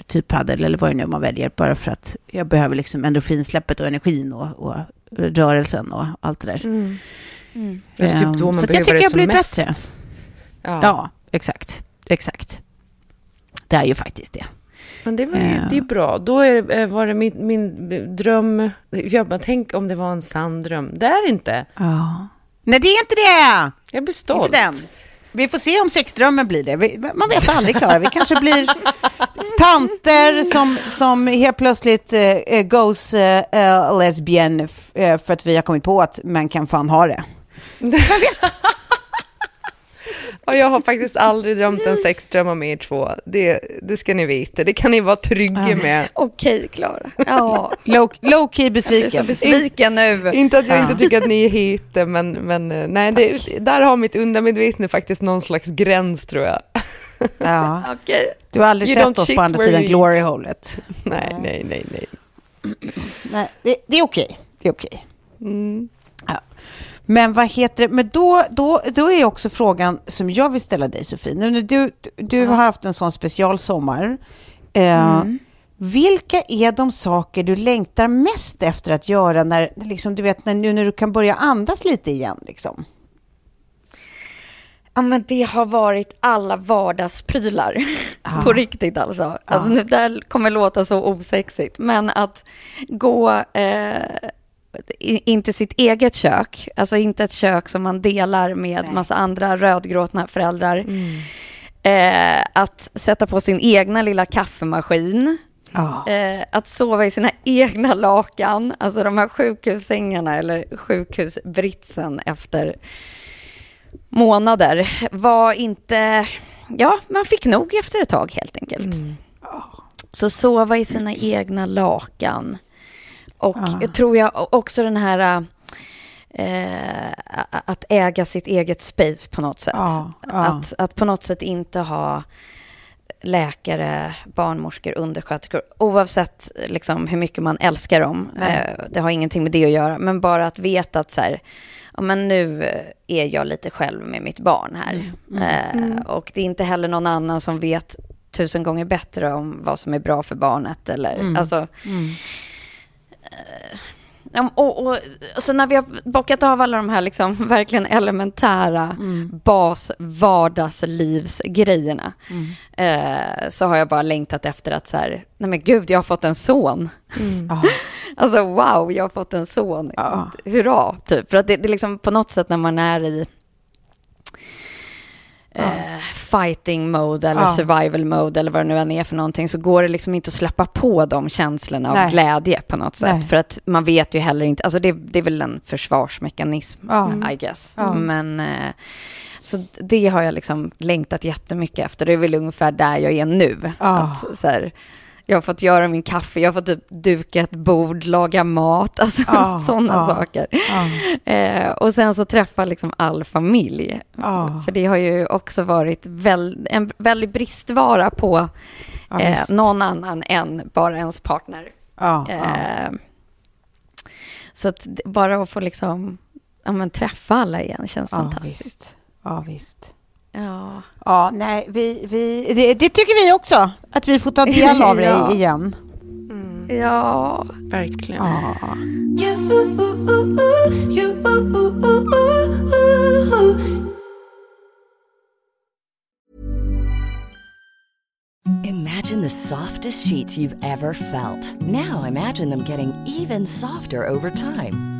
typ padel eller vad det nu är man väljer, bara för att jag behöver liksom endorfinsläppet och energin och, och rörelsen och allt det där. Det är typ då Ehm, man så jag tycker det jag blir mest. bättre. Ja. Ja, exakt. Exakt. Det är ju faktiskt det. Men det var ju, det är bra. Då är, eh, var det min, min dröm. Jag bara, tänk om det var en sann dröm. Det är inte. Ja. Nej, det är inte det! Jag blir stolt. Inte den. Vi får se om sexdrömmen blir det. Vi- Man vet aldrig, Klara. Vi kanske blir tanter som, som helt plötsligt eh, goes eh, lesbian f- eh, för att vi har kommit på att man kan fan ha det. (laughs) Och jag har faktiskt aldrig drömt en sexdröm om er två. Det, det ska ni veta. Det kan ni vara trygga med. Okej, Klara. Ja, (laughs) Low, low key jag är så besviken. besviken nu. Inte att jag Ja. inte tycker att ni är hit, men, men eh, nej, det, där har mitt undermedvetna faktiskt någon slags gräns tror jag. (laughs) Ja. Okej. Du har aldrig You sett oss på andra sidan you glory-hålet. Nej, nej, nej, nej. Nej, det, det är okej. Det är okej. Mm. Ja. Men vad heter det? Men då, då, då är också frågan som jag vill ställa dig Sofie. Nu när du, du har haft en sån specialsommar. Eh, Vilka är de saker du längtar mest efter att göra när, liksom, du vet, när, nu när du kan börja andas lite igen? Liksom? Ja, men det har varit alla vardagsprylar. (laughs) På riktigt alltså. alltså nu, det här kommer låta så osexigt. Men att gå eh, inte sitt eget kök, alltså inte ett kök som man delar med Nej. massa andra rödgråtna föräldrar. Eh, att sätta på sin egna lilla kaffemaskin, Ja. eh, att sova i sina egna lakan, alltså de här sjukhussängarna eller sjukhusbritsen efter månader var inte, ja, man fick nog efter ett tag helt enkelt. Så sova i sina egna lakan. Och Ja. jag tror jag också den här eh, att äga sitt eget space på något sätt. Ja, ja. Att, att på något sätt inte ha läkare, barnmorskor, undersköterskor, oavsett liksom hur mycket man älskar dem. Eh, det har ingenting med det att göra, men bara att veta att så här, ja, men nu är jag lite själv med mitt barn här. Eh, och det är inte heller någon annan som vet tusen gånger bättre om vad som är bra för barnet. Eller, alltså, Ja, och, och, så när vi har bockat av alla de här liksom (laughs) verkligen elementära bas vardagslivsgrejerna eh, så har jag bara längtat efter att så här, nej men gud, jag har fått en son. (laughs) Ja. Alltså wow, jag har fått en son. Ja. Hurra, typ. För att det, det är liksom på något sätt när man är i eh, fighting mode eller Ja. survival mode eller vad det nu än är för någonting så går det liksom inte att släppa på de känslorna av Nej. glädje på något sätt. Nej. För att man vet ju heller inte, alltså det, det är väl en försvarsmekanism, Ja. I guess. Ja. Men eh, så det har jag liksom längtat jättemycket efter. Det är väl ungefär där jag är nu. Att, så här, jag har fått göra min kaffe, jag har fått typ duka ett bord, laga mat, (laughs) alltså Ja, sådana ja. saker. Ja. Eh, och sen så träffa liksom all familj. För det har ju också varit väl, en väldig bristvara på eh, någon annan än bara ens partner. Eh, så att bara att få liksom, ja, men träffa alla igen känns fantastiskt. visst. Ja, visst. Ja. Ja, nej, vi, vi, det, det tycker vi också, att vi får ta del av (laughs) Ja. det igen. ja, Verkligen. Ja. Imagine the softest sheets you've ever felt. Now imagine them getting even softer over time.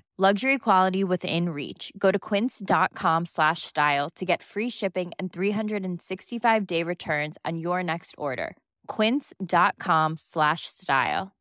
Luxury quality within reach. Go to quince.com slash style to get free shipping and 365 day returns on your next order. Quince.com slash style.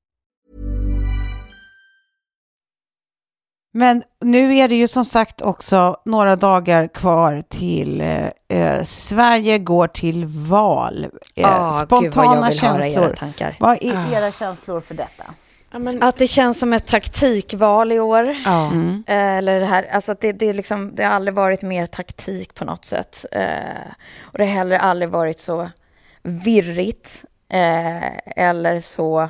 Men nu är det ju som sagt också några dagar kvar till eh, eh, Sverige går till val. Eh, Ah, spontana gud vad jag vill höra känslor. era tankar. Vad är era känslor för detta? Ja, men, Att det känns som ett taktikval i år. ja. Mm. Eh, Eller det här, alltså det, det, är liksom, det har aldrig varit mer taktik på något sätt. Eh, och det har heller aldrig varit så virrigt eh, eller så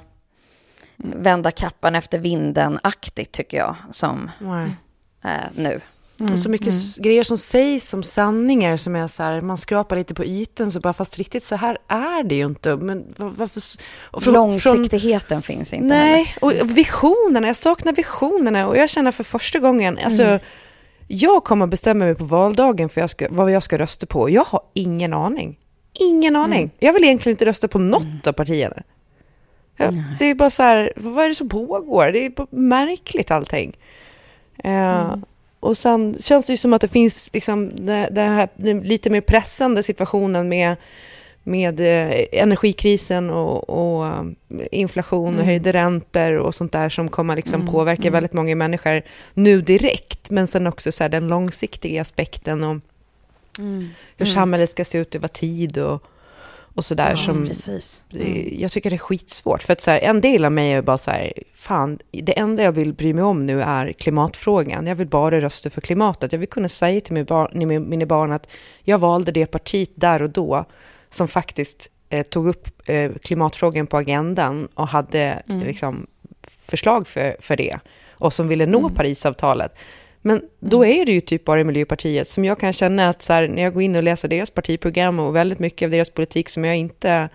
vända kappan efter vinden-aktigt tycker jag som Nej. eh, nu. Och så mycket s- grejer som sägs som sanningar som är så här, man skrapar lite på ytan så bara, fast riktigt så här är det ju inte. Men va- varför... från- Långsiktigheten finns inte heller. Nej, och visionerna, jag saknar visionerna och jag känner för första gången, alltså Mm. jag kommer att bestämma mig på valdagen för jag ska, vad jag ska rösta på. Jag har ingen aning. ingen aning. Jag vill egentligen inte rösta på något av partierna. Ja, det är bara så här, vad är det som pågår? Det är märkligt allting. Eh, Och sen känns det ju som att det finns liksom det här den lite mer pressande situationen med, med eh, energikrisen och, och eh, inflation och höjda räntor och sånt där som kommer liksom påverka väldigt många människor nu direkt, men sen också så den långsiktiga aspekten om hur samhället ska se ut över tid och, och sådär. som, precis. det- Jag tycker det är skitsvårt. För att så här, en del av mig är bara så här, fan, det enda jag vill bry mig om nu är klimatfrågan. Jag vill bara rösta för klimatet. Jag vill kunna säga till mina barn, mina barn att jag valde det partiet där och då som faktiskt eh, tog upp eh, klimatfrågan på agendan och hade liksom, förslag för, för det och som ville nå Parisavtalet. Men då är det ju typ bara Miljöpartiet som jag kan känna att så här, när jag går in och läser deras partiprogram och väldigt mycket av deras politik som jag inte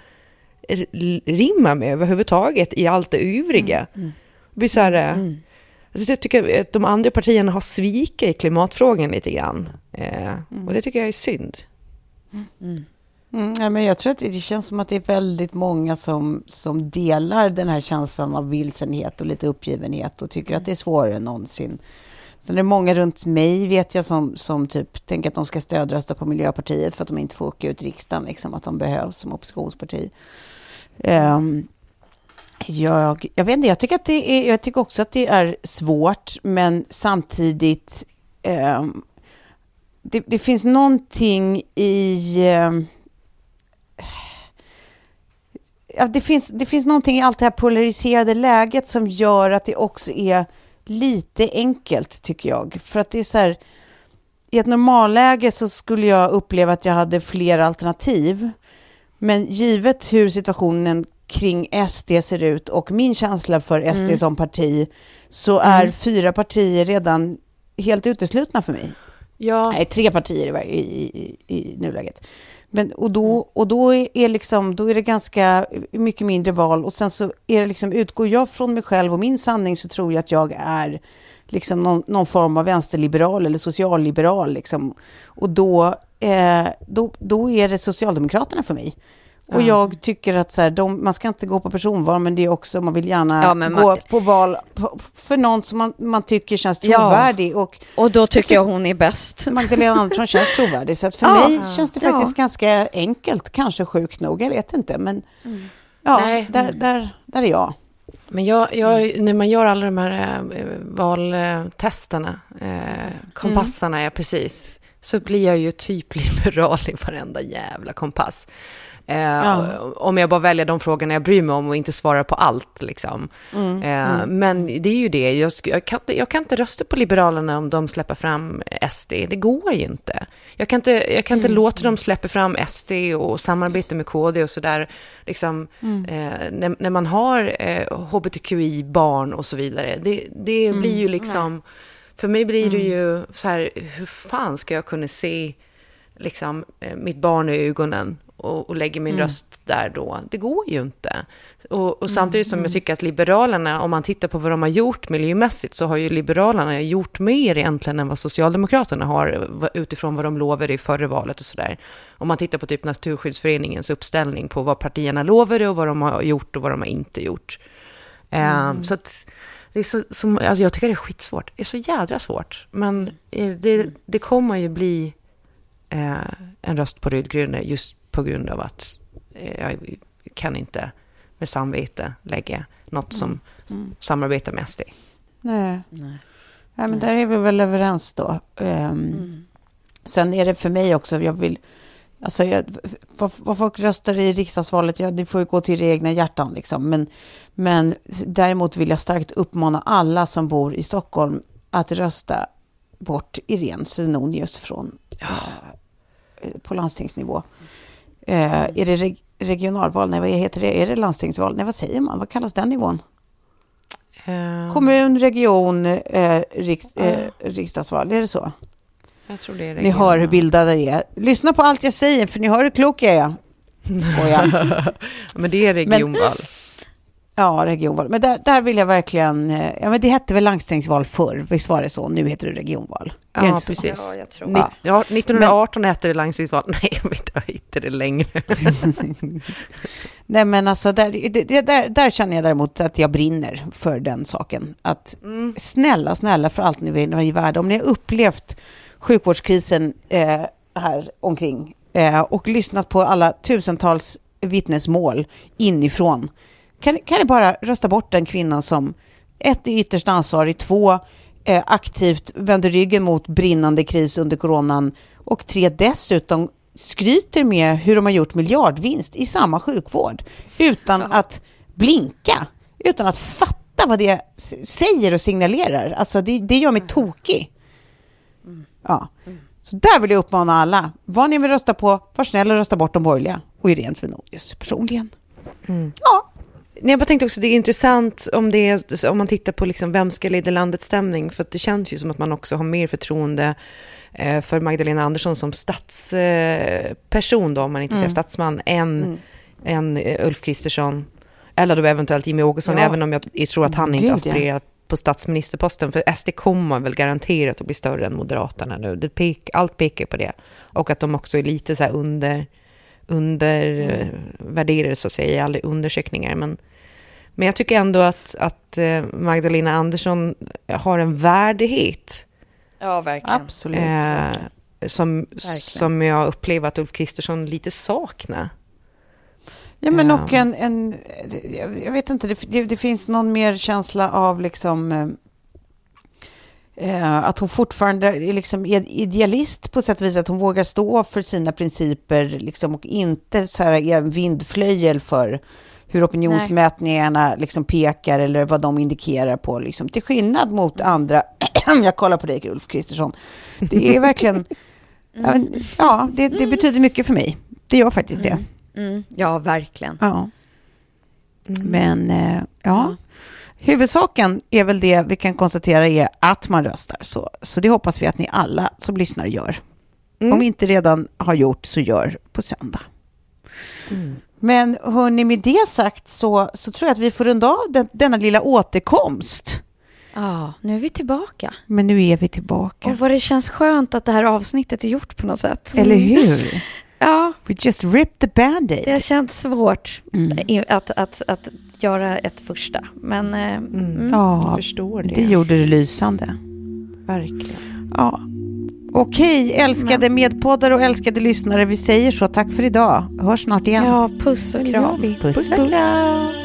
rimmar med överhuvudtaget i allt det övriga. Det blir så här, eh, alltså jag tycker att de andra partierna har svikit i klimatfrågan lite grann. Eh, och det tycker jag är synd. Mm, ja, men jag tror att det det känns som att det är väldigt många som, som delar den här känslan av vilsenhet och lite uppgivenhet och tycker att det är svårare än någonsin. Sen är det många runt mig, vet jag, som, som typ tänker att de ska stödrösta på Miljöpartiet för att de inte får åka ut i riksdagen, liksom, att de behövs som oppositionsparti. Um, jag, jag vet inte, jag tycker, att det är, jag tycker också att det är svårt, men samtidigt Um, det, det finns någonting i... Um, ja, det, finns, det finns någonting i allt det här polariserade läget som gör att det också är lite enkelt, tycker jag. För att det är så här, i ett normalläge så skulle jag uppleva att jag hade fler alternativ. Men givet hur situationen kring SD ser ut och min känsla för SD som parti så är fyra partier redan helt uteslutna för mig. Ja, Nej, tre partier i, i, i, i nuläget. Men, och då, och då, är liksom, då är det ganska mycket mindre val och sen så är det liksom, utgår jag från mig själv och min sanning så tror jag att jag är liksom någon, någon form av vänsterliberal eller socialliberal. Liksom. Och då, eh, då, då är det Socialdemokraterna för mig. Och jag tycker att så här, de, man ska inte gå på personval, men det är också, man vill gärna Ja, men gå man- på val på, för någon som man, man tycker känns Ja. trovärdig. Och Och då tycker jag hon är bäst. Magdalena Andersson känns trovärdig. Så att för Ja. mig känns det faktiskt Ja. ganska enkelt, kanske sjukt nog, jag vet inte. Men ja, Nej. där, där, där är jag. Men jag, jag, när man gör alla de här eh, valtesterna, eh, kompassarna, ja precis, så blir jag ju typ (laughs) liberal i varenda jävla kompass. Eh, Ja. Om jag bara väljer de frågorna jag bryr mig om och inte svarar på allt. Liksom. Eh, Men det är ju det, jag, jag, kan inte, jag kan inte rösta på Liberalerna om de släpper fram SD. Det går ju inte. Jag kan inte, jag kan inte låta dem släppa fram SD och samarbeta med KD och sådär. Liksom, eh, när, när man har eh, hbtqi-barn och så vidare. Det, det blir ju liksom... För mig blir det ju så här, hur fan ska jag kunna se liksom, eh, mitt barn i ögonen och, och lägger min röst där då? Det går ju inte. Och, och samtidigt som jag tycker att Liberalerna, om man tittar på vad de har gjort miljömässigt, så har ju Liberalerna gjort mer egentligen än vad Socialdemokraterna har utifrån vad de lovade i förra valet och sådär. Om man tittar på typ Naturskyddsföreningens uppställning på vad partierna lovade och vad de har gjort och vad de har inte gjort. Eh, Så att det är så, så, alltså jag tycker det är skitsvårt. Det är så jädra svårt. Men eh, det, det kommer ju bli eh, en röst på rödgröna just på grund av att eh, jag kan inte med samvete lägga något som samarbetar med SD. Nej. Nej. men där är vi väl överens då. Ehm, Sen är det för mig också, jag vill... Alltså, jag, vad, vad folk röstar i riksdagsvalet, ja, det får ju gå till era egna hjärtan. Liksom. Men, men däremot vill jag starkt uppmana alla som bor i Stockholm att rösta bort Irene Svenonius från eh, på landstingsnivå. Eh, är det reg, regionalval? Nej, vad heter det? Är det landstingsval? Nej, vad säger man? Vad kallas den nivån? Eh, Kommun, region, eh, riks, eh, riksdagsval, är det så? jag tror det är Ni hör hur bildade jag är. Lyssna på allt jag säger, för ni hör hur klok jag är. (laughs) Skojar. Men det är regionval. Ja, regionval. Men där, där vill jag verkligen... eh, Ja, men det hette väl landstingsval förr, visst var det så? Nu heter det regionval. Det Ja, så? precis. Ja, jag tror- Ni- ja, 1918 hette det landstingsval. (laughs) Nej, jag vet inte, jag hittar det längre. (laughs) Nej, men alltså där, det, det, där, där känner jag däremot att jag brinner för den saken. Att snälla, snälla för allt ni vill i världen, om ni har upplevt sjukvårdskrisen eh, här omkring eh, och lyssnat på alla tusentals vittnesmål inifrån, kan, kan ni bara rösta bort den kvinnan som ett är ytterst ansvarig, två eh, aktivt vänder ryggen mot brinnande kris under coronan och tre dessutom skryter med hur de har gjort miljardvinst i samma sjukvård utan att blinka, utan att fatta vad det säger och signalerar. Alltså det, det gör mig tokig. Ja. Så där vill jag uppmana alla. Vad ni vill rösta på, var snälla och rösta bort de borgerliga. Och Irene Svenonius personligen. Ja. Nej, jag bara tänkte också det är intressant om, det är, om man tittar på liksom vem ska leda landets stämning. För det känns ju som att man också har mer förtroende eh, för Magdalena Andersson som statsperson, då, om man inte säger statsman, än, än eh, Ulf Kristersson. Eller då eventuellt Jimmy Åkesson, Ja. även om jag, tror att han inte Gud, ja. aspirerar på statsministerposten. För SD kommer väl garanterat att bli större än Moderaterna nu. Det pek, allt pekar på det. Och att de också är lite så här under undervärderade så att säga i alla undersökningar. Men, men jag tycker ändå att, att eh, Magdalena Andersson har en värdighet Ja, verkligen. Absolut. eh, som, som jag upplever att Ulf Kristersson lite saknar. Ja, men och en, en jag- vet inte, det, det, finns någon mer känsla av liksom eh, eh, att hon fortfarande är liksom id- idealist på sätt och vis, att hon vågar stå för sina principer liksom, och inte så här är en vindflöjel för hur opinionsmätningarna liksom pekar eller vad de indikerar på, liksom, till skillnad mot andra. (clears throat) jag kollar på dig, Ulf Kristersson. Det är verkligen, (laughs) ja, men, ja det, det betyder mycket för mig. Det gör faktiskt det. Mm. Ja, verkligen. Ja. Men eh, ja, huvudsaken är väl det vi kan konstatera är att man röstar. Så, så det hoppas vi att ni alla som lyssnar gör. Om vi inte redan har gjort så gör på söndag. Men hörni, med det sagt så, så tror jag att vi får runda av den, denna lilla återkomst. Ja, nu är vi tillbaka. Men nu är vi tillbaka. Och vad det känns skönt att det här avsnittet är gjort på något sätt. Eller hur? (laughs) We just ripped the band-aid. det har känts svårt Mm. i- att, att, att göra ett första. Men eh, mm. Ja, Jag förstår det. det gjorde det lysande. Verkligen. Ja. Okej, älskade medpoddare och älskade lyssnare, vi säger så. Tack för idag. Hörs snart igen. ja, puss och kram. Puss, puss. Hej, hej.